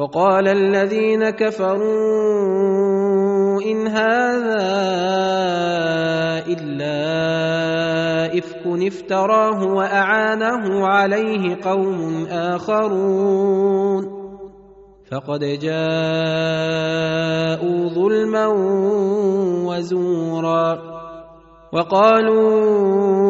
وقال الذين كفروا إن هذا إلا إفك افتراه وأعانه عليه قوم آخرون. فقد جاءوا ظلما وزورا وقالوا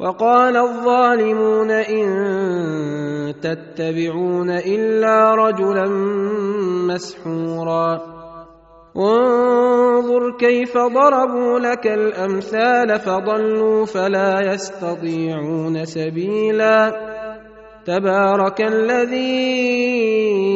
وقال الظالمون إن تتبعون إلا رجلا مسحورا. انظر كيف ضربوا لك الأمثال فضلوا فلا يستطيعون سبيلا. تبارك الذي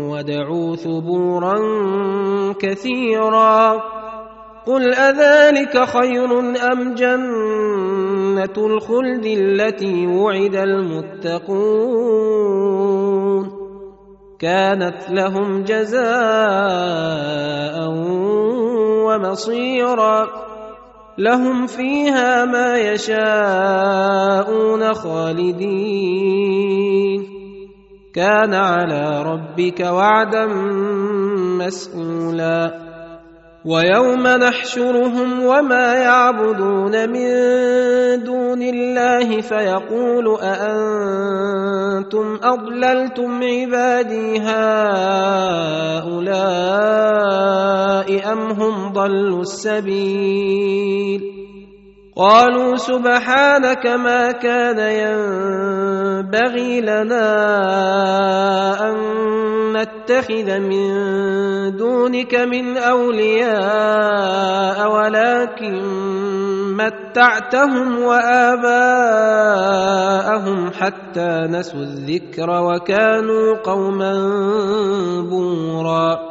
ودعوا ثبورا كثيرا. قل اذلك خير ام جنه الخلد التي وعد المتقون؟ كانت لهم جزاء ومصيرا. لهم فيها ما يشاءون خالدين. كان على ربك وعدا مسئولا ويوم نحشرهم وما يعبدون من دون الله فيقول أأنتم أضللتم عبادي هؤلاء أم هم ضلوا السبيل؟ قالوا سبحانك ما كان ينبغي لنا أن نتخذ من دونك من أولياء ولكن متعتهم وآباءهم حتى نسوا الذكر وكانوا قوما بورا.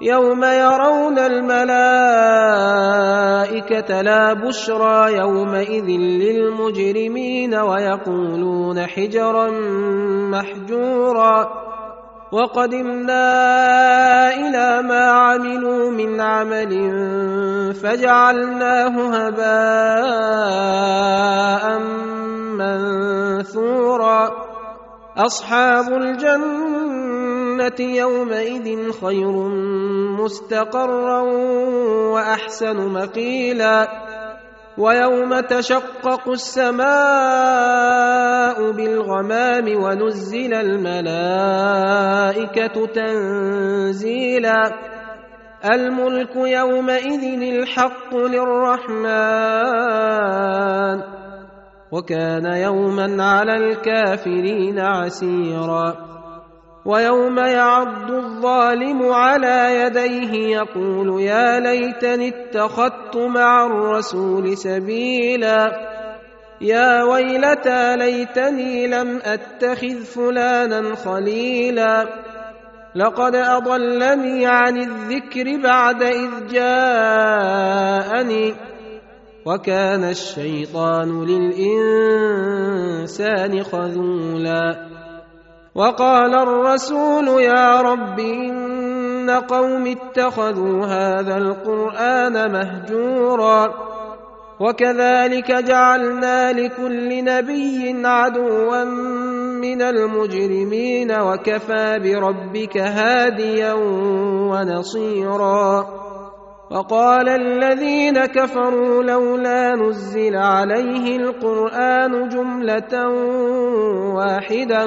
يوم يرون الملائكة لا بشرى يومئذ للمجرمين ويقولون حجرا محجورا وقدمنا إلى ما عملوا من عمل فجعلناه هباء منثورا أصحاب الجنة يومئذ خير مستقرا وأحسن مقيلا ويوم تشقق السماء بالغمام ونزل الملائكة تنزيلا الملك يومئذ الحق للرحمن وكان يوما على الكافرين عسيرا ويوم يعض الظالم على يديه يقول يا ليتني اتخذت مع الرسول سبيلا. يا ويلتى ليتني لم أتخذ فلانا خليلا. لقد أضلني عن الذكر بعد إذ جاءني. وكان الشيطان للإنسان خذولا. وقال الرسول يا رب إن قوم اتخذوا هذا القرآن مهجورا وكذلك جعلنا لكل نبي عدوا من المجرمين وكفى بربك هاديا ونصيرا وقال الذين كفروا لولا نزل عليه القرآن جملة واحدة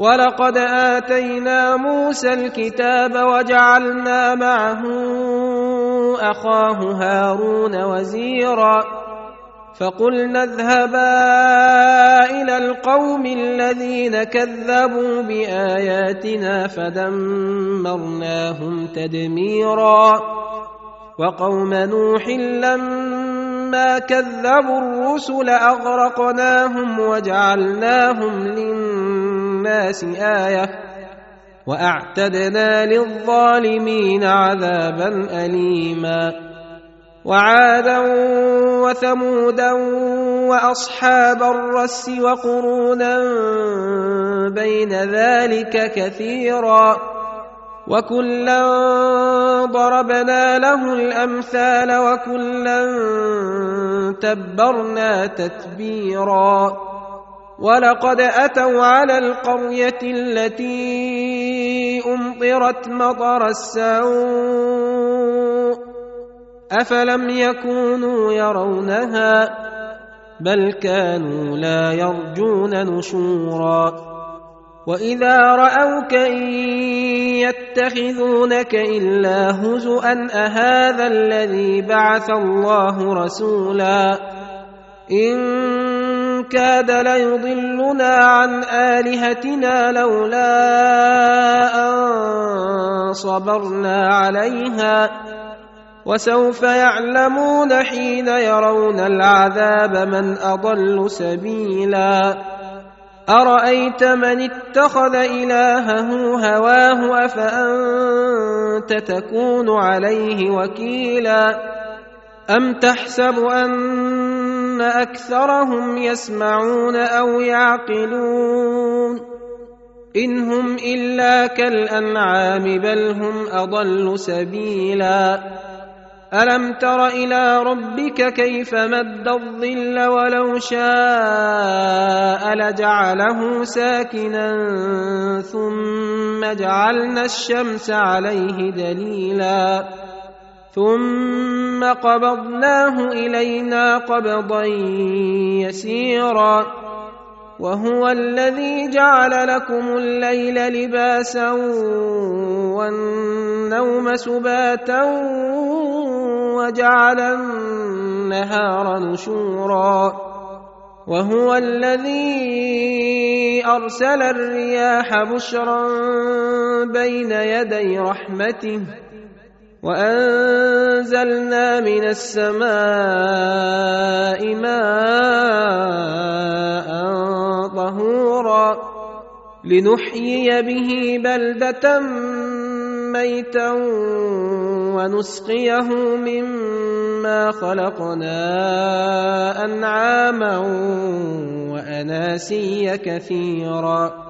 ولقد آتينا موسى الكتاب وجعلنا معه أخاه هارون وزيرا فقلنا اذهبا إلى القوم الذين كذبوا بآياتنا فدمرناهم تدميرا وقوم نوح لما كذبوا الرسل أغرقناهم وجعلناهم للناس آية وأعتدنا للظالمين عذابا أليما وعادا وثمودا وأصحاب الرس وقرونا بين ذلك كثيرا وكلا ضربنا له الأمثال وكلا تبرنا تتبيرا ولقد أتوا على القرية التي أمطرت مطر السوء أفلم يكونوا يرونها بل كانوا لا يرجون نشورا وإذا رأوك إن يتخذونك إلا هزءا أهذا الذي بعث الله رسولا إن كاد ليضلنا عن آلهتنا لولا أن صبرنا عليها وسوف يعلمون حين يرون العذاب من أضل سبيلا. أرأيت من اتخذ إلهه هواه أفأنت تكون عليه وكيلا؟ أم تحسب أن أكثرهم يسمعون أو يعقلون إن هم إلا كالأنعام بل هم أضل سبيلا ألم تر إلى ربك كيف مد الظل ولو شاء لجعله ساكنا ثم جعلنا الشمس عليه دليلا ثم قبضناه الينا قبضا يسيرا وهو الذي جعل لكم الليل لباسا والنوم سباتا وجعل النهار نشورا وهو الذي ارسل الرياح بشرا بين يدي رحمته وأنزلنا من السماء ماء طهورا لنحيي به بلدة ميتا ونسقيه مما خلقنا أنعاما وأناسيا كثيرا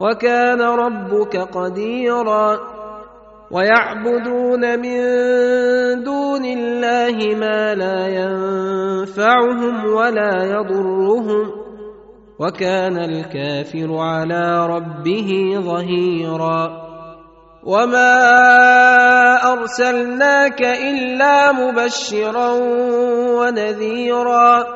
وكان ربك قديرا. ويعبدون من دون الله ما لا ينفعهم ولا يضرهم. وكان الكافر على ربه ظهيرا. وما أرسلناك إلا مبشرا ونذيرا.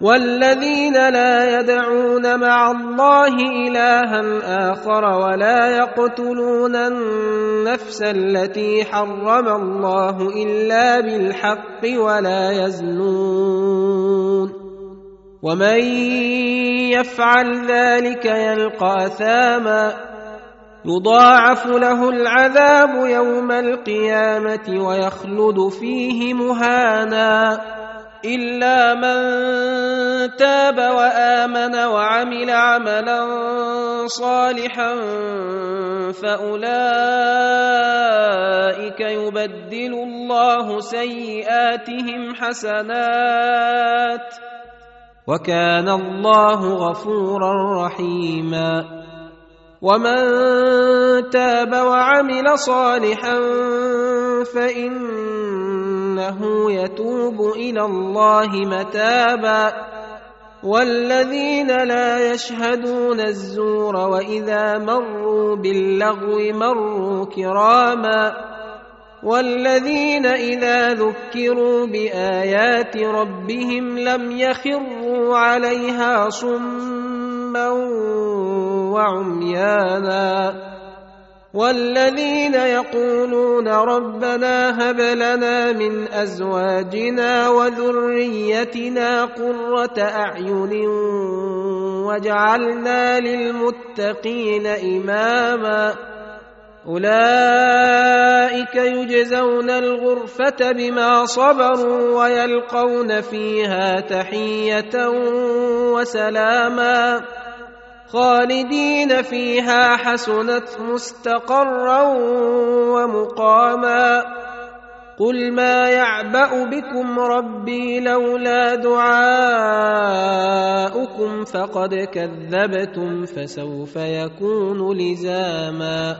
والذين لا يدعون مع الله إلها آخر ولا يقتلون النفس التي حرم الله إلا بالحق ولا يزنون ومن يفعل ذلك يلقى أثاما يضاعف له العذاب يوم القيامة ويخلد فيه مهانا الا من تاب وامن وعمل عملا صالحا فاولئك يبدل الله سيئاتهم حسنات وكان الله غفورا رحيما ومن تاب وعمل صالحا فانه يتوب إلى الله متابا. والذين لا يشهدون الزور وإذا مروا باللغو مروا كراما. والذين إذا ذكروا بآيات ربهم لم يخروا عليها صما وعميانا. والذين يقولون ربنا هب لنا من أزواجنا وذريتنا قرة أعين واجعلنا للمتقين إماما أولئك يجزون الغرفة بما صبروا ويلقون فيها تحية وسلاما خالدين فيها حسنت مستقرا ومقاما قل ما يعبأ بكم ربي لولا دعاؤكم فقد كذبتم فسوف يكون لزاما